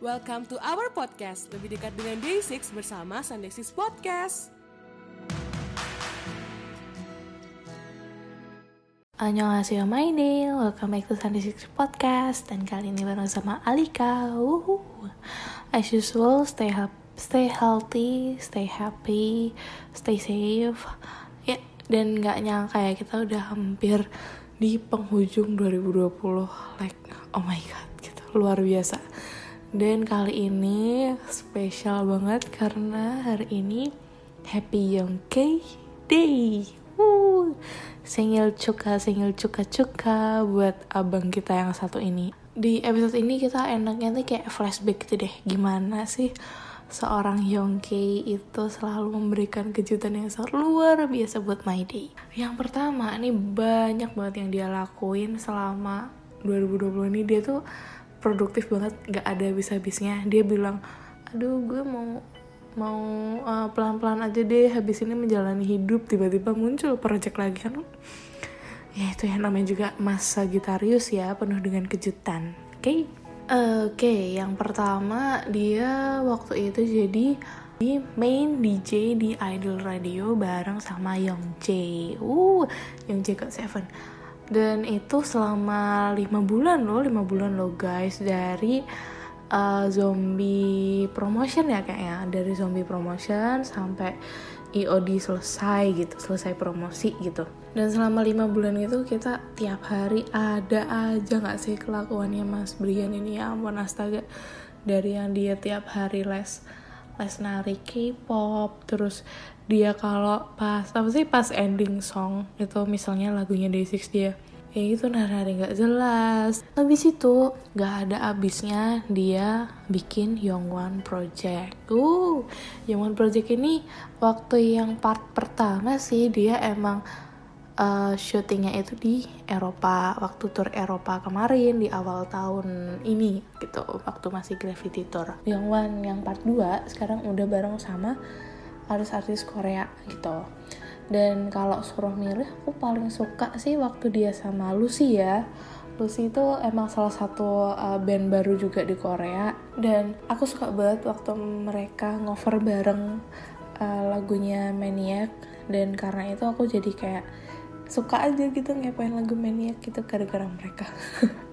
Welcome to our podcast, lebih dekat dengan Day6 bersama Sunday 6 Podcast. Annyeonghaseyo my name, welcome back to Sunday Six Podcast. Dan kali ini bareng sama Alika. As usual, stay, ha- stay healthy, stay happy, stay safe. Ya, dan gak nyangka ya kita udah hampir di penghujung 2020 Like, oh my god, gitu, luar biasa Dan kali ini spesial banget karena hari ini Happy Young K Day Wuh. Sengil cuka, sengil cuka-cuka buat abang kita yang satu ini. Di episode ini kita enaknya tuh kayak flashback gitu deh. Gimana sih seorang Yongki itu selalu memberikan kejutan yang sangat luar biasa buat My Day. Yang pertama, ini banyak banget yang dia lakuin selama 2020 ini. Dia tuh produktif banget, gak ada habis-habisnya. Dia bilang, aduh gue mau mau uh, pelan-pelan aja deh habis ini menjalani hidup. Tiba-tiba muncul project lagi kan? Ya itu yang namanya juga Mas Sagittarius ya penuh dengan kejutan. Oke? Okay? oke okay, yang pertama dia waktu itu jadi di main DJ di Idol Radio bareng sama Young Jae uh Young Jae got seven dan itu selama lima bulan loh lima bulan loh guys. Dari uh, zombie promotion ya kayaknya dari zombie promotion sampai IOD selesai gitu selesai promosi gitu. Dan selama lima bulan itu kita tiap hari ada aja nggak sih kelakuannya Mas Brian? Ini ya ampun astaga. Dari yang dia tiap hari les les nari K-pop terus dia kalau pas apa sih pas ending song itu misalnya lagunya Day6 dia ya itu nari-nari nggak jelas. Habis itu nggak ada abisnya dia bikin Yongwan Project. Uh Yongwan Project ini waktu yang part pertama sih dia emang uh, syutingnya itu di Eropa waktu tur Eropa kemarin di awal tahun ini gitu waktu masih Gravity Tour. Yongwan yang part 2 sekarang udah bareng sama artis-artis Korea gitu. Dan kalau suruh milih aku paling suka sih waktu dia sama Lucy ya. Lucy itu emang salah satu uh, band baru juga di Korea. Dan aku suka banget waktu mereka ngover bareng uh, lagunya Maniac. Dan karena itu aku jadi kayak suka aja gitu ngapain lagu Maniac gitu gara-gara mereka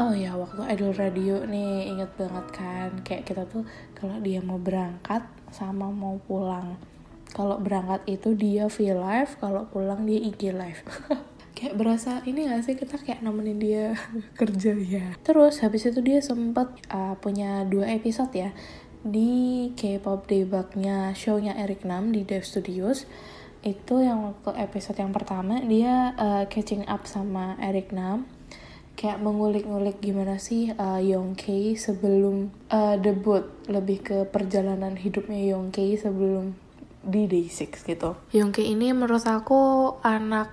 Oh ya waktu Idol Radio nih inget banget kan? Kayak kita tuh kalau dia mau berangkat sama mau pulang. Kalau berangkat itu dia V live kalau pulang dia IG live. Kayak berasa ini gak sih kita kayak nemenin dia kerja? Ya terus habis itu dia sempat uh, punya dua episode ya. Di K-pop debugnya shownya Eric Nam di Dev Studios. Itu yang waktu episode yang pertama dia uh, catching up sama Eric Nam kayak mengulik-ngulik gimana sih uh, Young K sebelum uh, debut lebih ke perjalanan hidupnya Young K sebelum di Day6 gitu. Yongki ini menurut aku anak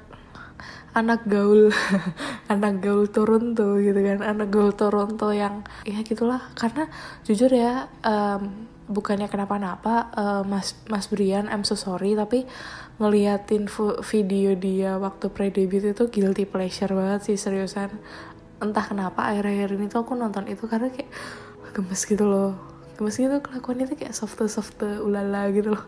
anak gaul anak gaul Toronto gitu kan anak gaul Toronto yang ya gitulah karena jujur ya um, bukannya kenapa-napa uh, Mas Mas Brian I'm so sorry tapi ngeliatin video dia waktu pre-debut itu guilty pleasure banget sih seriusan entah kenapa akhir-akhir ini tuh aku nonton itu karena kayak gemes gitu loh. Gemes gitu kelakuannya tuh kayak softe softe ulala gitu loh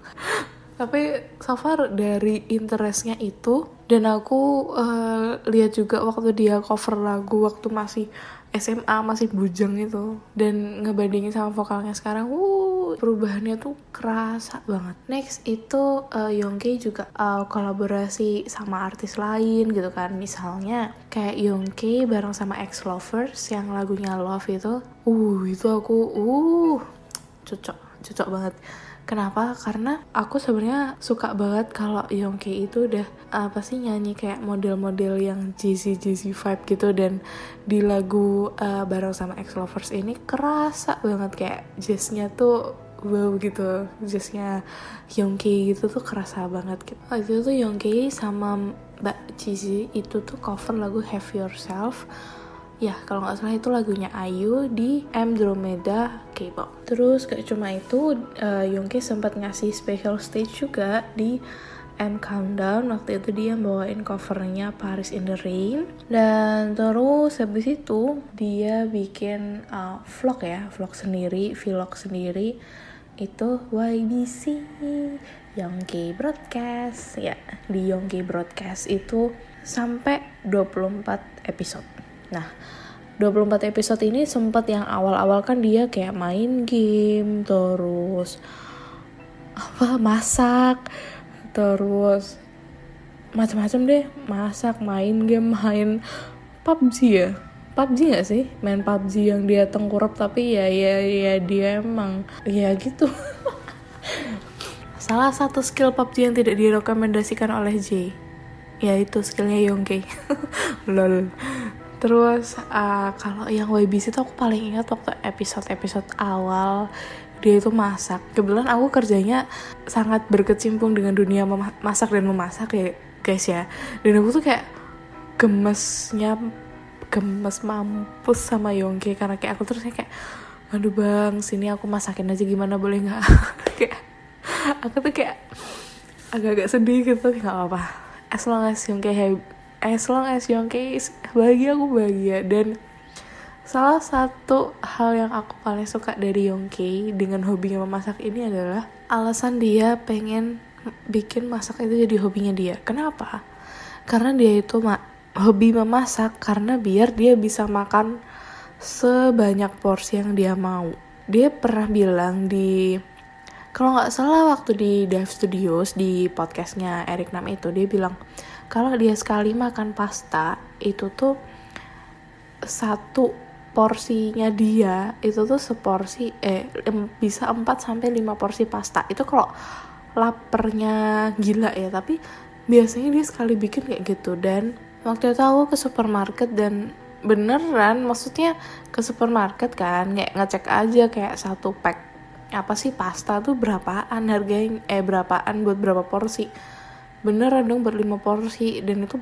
tapi so far dari interestnya itu dan aku uh, lihat juga waktu dia cover lagu waktu masih SMA masih bujang itu dan ngebandingin sama vokalnya sekarang wuh perubahannya tuh kerasa banget. Next itu uh, Yongki juga uh, kolaborasi sama artis lain gitu kan. Misalnya kayak Yongki bareng sama Ex Lovers yang lagunya Love itu uh itu aku uh cocok cocok banget Kenapa? Karena aku sebenarnya suka banget kalau Yongki itu udah apa sih nyanyi kayak model-model yang jazzy jazzy vibe gitu dan di lagu uh, bareng sama Ex Lovers ini kerasa banget kayak jazznya tuh wow gitu jazznya Yongki gitu tuh kerasa banget gitu. Waktu itu tuh Yongki sama Mbak Jizzy itu tuh cover lagu Have Yourself ya kalau nggak salah itu lagunya Ayu di Andromeda K-pop. Terus gak cuma itu uh, Yongki sempat ngasih special stage juga di and Countdown. Waktu itu dia bawain covernya Paris in the Rain. Dan terus habis itu dia bikin uh, vlog ya vlog sendiri vlog sendiri. Itu YBC Yongki Broadcast. Ya di Yongki Broadcast itu sampai 24 episode nah 24 episode ini sempat yang awal-awal kan dia kayak main game terus apa masak terus macam-macam deh masak main game main PUBG ya? PUBG gak sih? Main PUBG yang dia tengkurap tapi ya ya ya dia emang ya gitu. Salah satu skill PUBG yang tidak direkomendasikan oleh J yaitu skillnya Yongke. Lol terus uh, kalau yang YBC tuh aku paling ingat waktu episode-episode awal dia itu masak. Kebetulan aku kerjanya sangat berkecimpung dengan dunia masak dan memasak ya guys ya. Dan aku tuh kayak gemesnya gemes mampus sama Yongke karena kayak aku terusnya kayak aduh bang sini aku masakin aja gimana boleh nggak? Kayak aku tuh kayak agak-agak sedih gitu nggak apa-apa. As long as Yongke as long as Yongke bahagia aku bahagia dan Salah satu hal yang aku paling suka dari Yongki dengan hobinya memasak ini adalah alasan dia pengen bikin masak itu jadi hobinya dia. Kenapa? Karena dia itu ma hobi memasak karena biar dia bisa makan sebanyak porsi yang dia mau. Dia pernah bilang di kalau nggak salah waktu di Dive Studios di podcastnya Eric Nam itu dia bilang kalau dia sekali makan pasta itu tuh satu porsinya dia itu tuh seporsi eh bisa 4 sampai 5 porsi pasta. Itu kalau lapernya gila ya, tapi biasanya dia sekali bikin kayak gitu dan waktu itu aku ke supermarket dan beneran maksudnya ke supermarket kan kayak ngecek aja kayak satu pack apa sih pasta tuh berapaan harganya eh berapaan buat berapa porsi beneran dong berlima porsi. Dan itu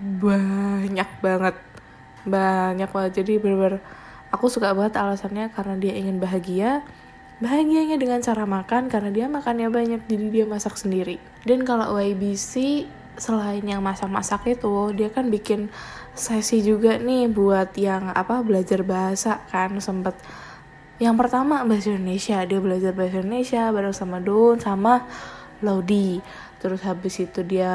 banyak banget. Banyak banget. Jadi bener-bener aku suka banget alasannya karena dia ingin bahagia. Bahagianya dengan cara makan karena dia makannya banyak jadi dia masak sendiri. Dan kalau YBC selain yang masak-masak itu dia kan bikin sesi juga nih buat yang apa belajar bahasa kan sempet. Yang pertama bahasa Indonesia. Dia belajar bahasa Indonesia bareng sama Don sama Laudi terus habis itu dia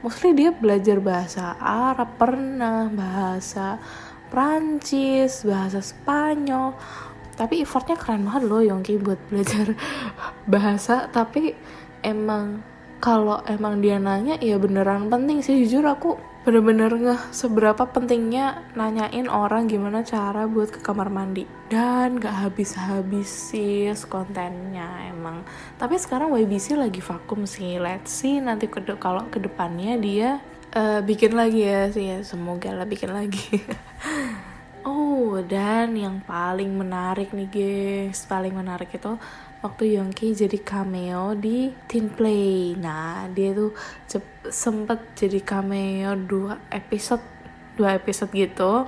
mostly dia belajar bahasa Arab pernah bahasa Prancis, bahasa Spanyol. Tapi effortnya keren banget loh Yongki buat belajar bahasa. Tapi emang kalau emang dia nanya ya beneran penting sih jujur aku bener-bener ngeh seberapa pentingnya nanyain orang gimana cara buat ke kamar mandi. Dan gak habis-habis sih kontennya emang. Tapi sekarang YBC lagi vakum sih. Let's see nanti ke kalau ke depannya dia uh, bikin lagi ya sih ya. Semoga lah bikin lagi. Oh dan yang paling menarik nih guys. Paling menarik itu waktu Yongki jadi cameo di Teen Play. Nah dia tuh sempet jadi cameo dua episode dua episode gitu.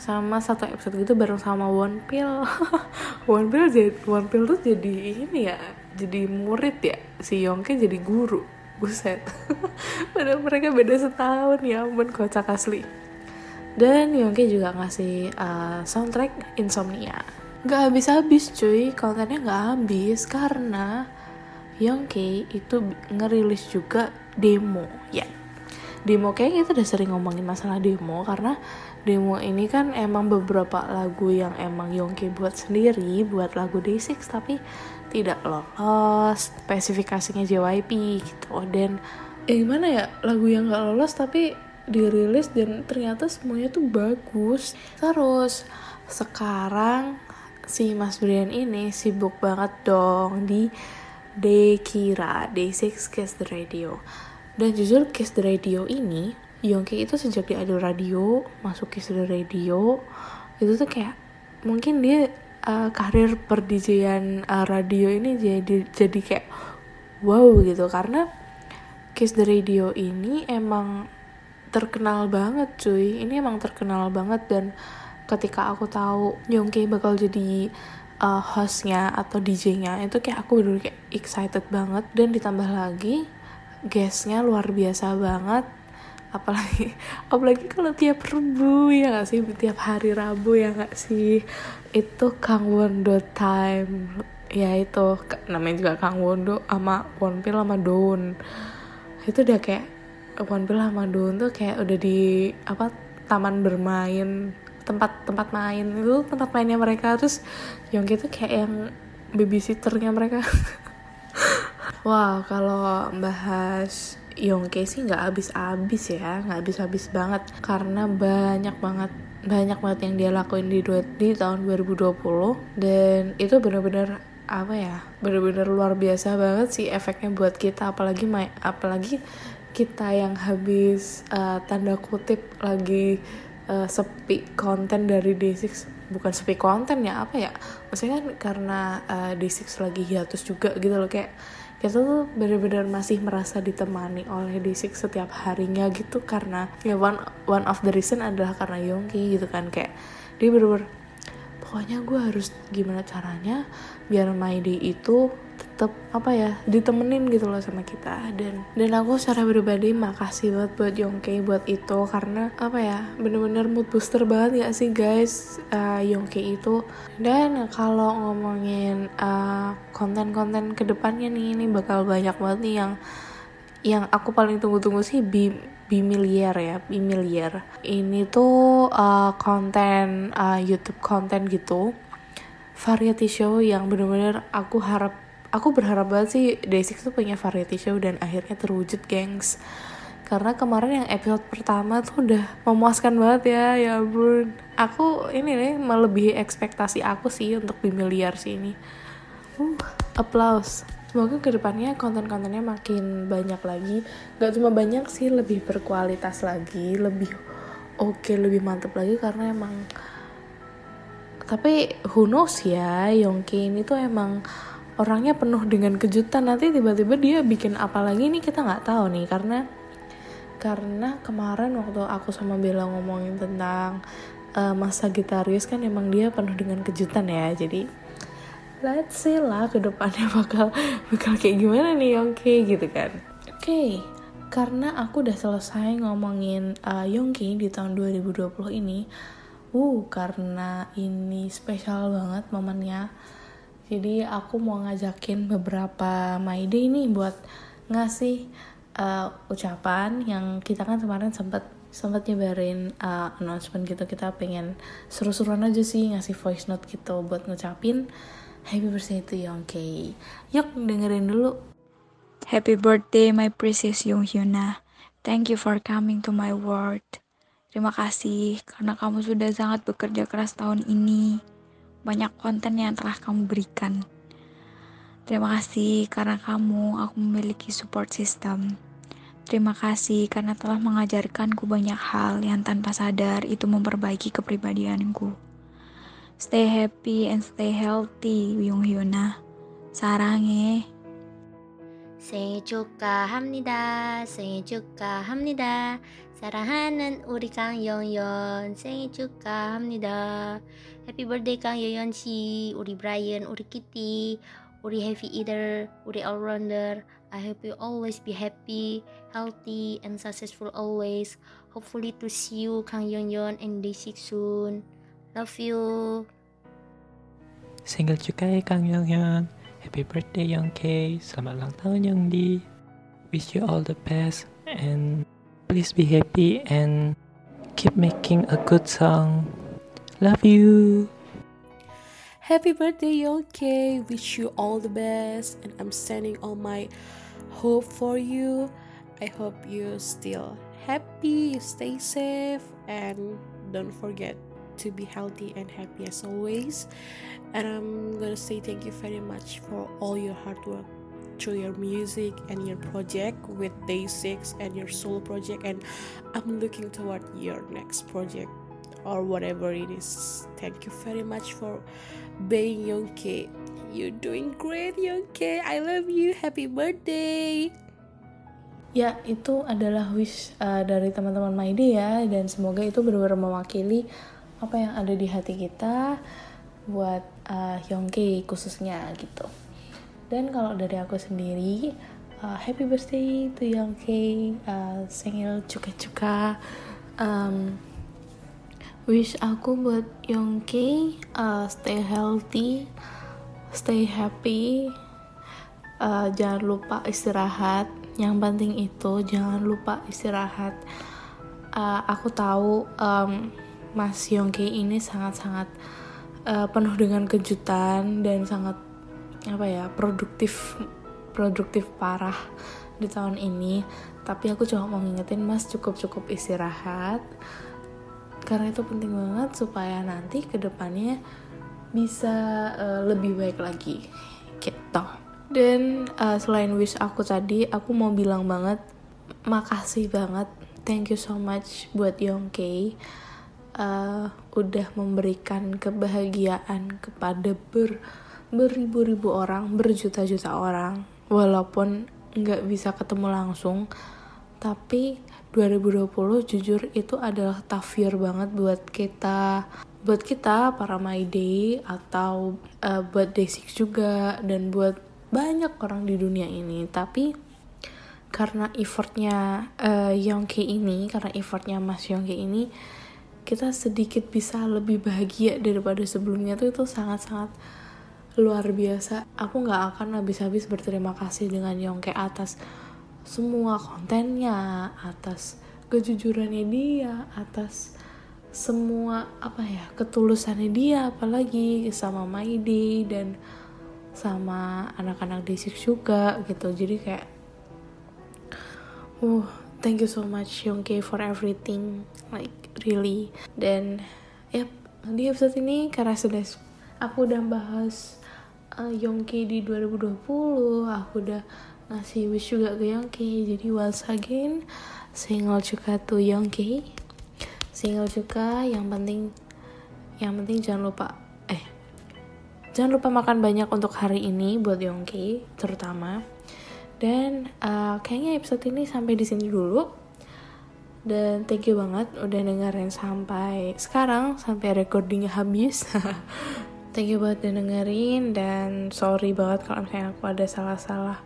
Sama satu episode gitu bareng sama One Pill One Pill jadi One Pill tuh jadi ini ya jadi murid ya. Si Yongki jadi guru. Buset. Padahal mereka beda setahun. Ya ampun kocak asli. Dan Yongki juga ngasih uh, soundtrack Insomnia Gak habis-habis cuy. Kontennya gak habis karena Yongki itu ngerilis juga demo ya. Demo kayaknya kita udah sering ngomongin masalah demo karena demo ini kan emang beberapa lagu yang emang Yongki buat sendiri buat lagu Day6 tapi tidak lolos. Spesifikasinya JYP gitu. Dan eh gimana ya? Lagu yang gak lolos tapi dirilis dan ternyata semuanya tuh bagus. Terus sekarang si Mas Brian ini sibuk banget dong di Dekira Day6 Kiss the Radio. Dan jujur Kiss the Radio ini Yongki itu sejak di Ado Radio masuk Kiss the Radio itu tuh kayak mungkin dia uh, karir perdijian uh, radio ini jadi jadi kayak wow gitu. Karena Kiss the Radio ini emang terkenal banget cuy. Ini emang terkenal banget dan ketika aku tahu Yongki bakal jadi uh, hostnya atau DJ-nya itu kayak aku bener kayak excited banget. Dan ditambah lagi guestnya luar biasa banget. Apalagi apalagi kalau tiap Rabu ya gak sih? Tiap hari Rabu ya gak sih? Itu Kang Wondo time. Ya itu namanya juga Kang Wondo sama Wonpil sama Don itu udah kayak Wonpil sama Don tuh kayak udah di apa taman bermain tempat tempat main itu tempat mainnya mereka. Terus Yongki tuh kayak yang babysitternya mereka. Wow kalau bahas Yongke sih nggak habis-habis ya nggak habis-habis banget. Karena banyak banget banyak banget yang dia lakuin di duet di tahun 2020 dan itu bener-bener apa ya bener-bener luar biasa banget sih efeknya buat kita. Apalagi apalagi kita yang habis uh, tanda kutip lagi uh, sepi konten dari D6 bukan sepi konten ya apa ya? Maksudnya kan karena uh, D6 lagi hiatus juga gitu loh. Kayak kita tuh benar-benar masih merasa ditemani oleh Disik setiap harinya gitu. Karena ya one one of the reason adalah karena Yongki gitu kan. Kayak dia bener-bener pokoknya gue harus gimana caranya biar Maidi itu tetap apa ya ditemenin gitu loh sama kita. Dan dan aku secara pribadi makasih banget buat Yongke buat itu karena apa ya bener-bener mood booster banget ya sih guys? Uh, Yongke itu. Dan kalau ngomongin uh, konten-konten ke depannya nih ini bakal banyak banget nih yang yang aku paling tunggu-tunggu sih bi Bimiliar ya, Bimiliar. Ini tuh uh, konten uh, YouTube konten gitu, variety show yang bener-bener aku harap aku berharap banget sih Day6 tuh punya variety show dan akhirnya terwujud gengs. Karena kemarin yang episode pertama tuh udah memuaskan banget ya ya ampun. Aku ini nih melebihi ekspektasi aku sih untuk Bimiliar sih ini. Uh applause semoga ke depannya konten-kontennya makin banyak lagi. Gak cuma banyak sih lebih berkualitas lagi lebih oke okay, lebih mantep lagi karena emang tapi who knows ya Yongki ini tuh emang orangnya penuh dengan kejutan. Nanti tiba-tiba dia bikin apa lagi nih kita nggak tahu nih. Karena karena kemarin waktu aku sama Bella ngomongin tentang uh, masa gitarius kan emang dia penuh dengan kejutan ya. Jadi let's see lah ke depannya bakal bakal kayak gimana nih Yongki gitu kan. Oke okay, karena aku udah selesai ngomongin uh, Yongki di tahun 2020 ini uh karena ini spesial banget momennya jadi aku mau ngajakin beberapa day nih buat ngasih uh, ucapan yang kita kan kemarin sempat sempat nyebarin uh, announcement gitu. Kita pengen seru-seruan aja sih ngasih voice note gitu buat ngucapin. Happy birthday to Yongke. Yuk dengerin dulu. Happy birthday my precious Yong Hyuna thank you for coming to my world. Terima kasih karena kamu sudah sangat bekerja keras tahun ini banyak konten yang telah kamu berikan. Terima kasih karena kamu aku memiliki support system. Terima kasih karena telah mengajarkanku banyak hal yang tanpa sadar itu memperbaiki kepribadianku. Stay happy and stay healthy, Yung Hyuna. 사랑해. 생일 축하합니다. 생일 축하합니다. 사랑하는 우리 강영연 생일 축하합니다. Happy birthday Kang Yoyon Si, Uri Brian, Uri Kitty, Uri Heavy Eater, Uri Allrounder. I hope you always be happy, healthy, and successful always. Hopefully to see you Kang Yoyon and Day 6 soon. Love you. Single juga ya Kang Yoyon. Happy birthday Young K. Selamat ulang tahun Young D. Wish you all the best and please be happy and keep making a good song. Love you. Happy birthday, Yonke. Wish you all the best. And I'm sending all my hope for you. I hope you're still happy, stay safe, and don't forget to be healthy and happy as always. And I'm gonna say thank you very much for all your hard work through your music and your project with Day 6 and your solo project. And I'm looking toward your next project or whatever it is. Thank you very much for being Yongke. You're doing great, Yongke. I love you. Happy birthday. Ya, itu adalah wish uh, dari teman-teman Maide ya dan semoga itu benar-benar mewakili apa yang ada di hati kita buat uh, Yongke khususnya gitu. Dan kalau dari aku sendiri, uh, happy birthday to Young K uh, sengil cuka-cuka. Um, wish aku buat Young K uh, stay healthy stay happy. Uh, jangan lupa istirahat. Yang penting itu jangan lupa istirahat. Uh, aku tahu um, Mas Yongki ini sangat-sangat uh, penuh dengan kejutan dan sangat apa ya produktif produktif parah di tahun ini. Tapi aku cuma mau ngingetin mas cukup cukup istirahat. Karena itu penting banget supaya nanti ke depannya bisa uh, lebih baik lagi. Gitu. Dan uh, selain wish aku tadi aku mau bilang banget makasih banget. Thank you so much buat Yongke uh, udah memberikan kebahagiaan kepada ber beribu-ribu orang berjuta-juta orang walaupun nggak bisa ketemu langsung tapi 2020 jujur itu adalah tough banget buat kita buat kita para My Day atau uh, buat Day6 juga dan buat banyak orang di dunia ini. Tapi karena effortnya uh, Yongki ini karena effortnya Mas Yongki ini kita sedikit bisa lebih bahagia daripada sebelumnya tuh itu sangat-sangat luar biasa. Aku nggak akan habis-habis berterima kasih dengan Yongke atas semua kontennya atas kejujurannya dia atas semua apa ya ketulusannya dia apalagi sama Maidi dan sama anak-anak D6 juga gitu. Jadi kayak uh thank you so much Yongke for everything like really. Dan yep di episode ini karena sudah aku udah bahas uh, Yongki di 2020 aku udah ngasih wish juga ke Yongki. Jadi once again single juga tuh Yongki. Single juga yang penting yang penting jangan lupa eh jangan lupa makan banyak untuk hari ini buat Yongki terutama. Dan uh, kayaknya episode ini sampai di sini dulu. Dan thank you banget udah dengerin sampai sekarang sampai recordingnya habis thank you buat udah dengerin dan sorry banget kalau misalnya aku ada salah-salah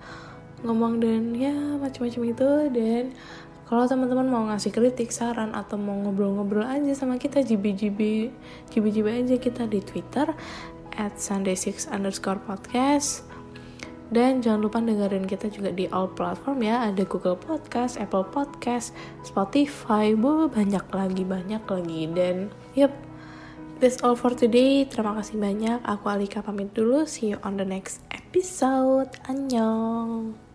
ngomong dan ya macam-macam itu. Dan kalau teman-teman mau ngasih kritik saran atau mau ngobrol-ngobrol aja sama kita jibi-jibi jibi-jibi aja kita di twitter at sunday6 underscore podcast. Dan jangan lupa dengerin kita juga di all platform ya. Ada Google Podcast, Apple Podcast, Spotify, bu banyak lagi banyak lagi. Dan yep That's all for today. Terima kasih banyak. Aku Alika pamit dulu. See you on the next episode. Annyeong.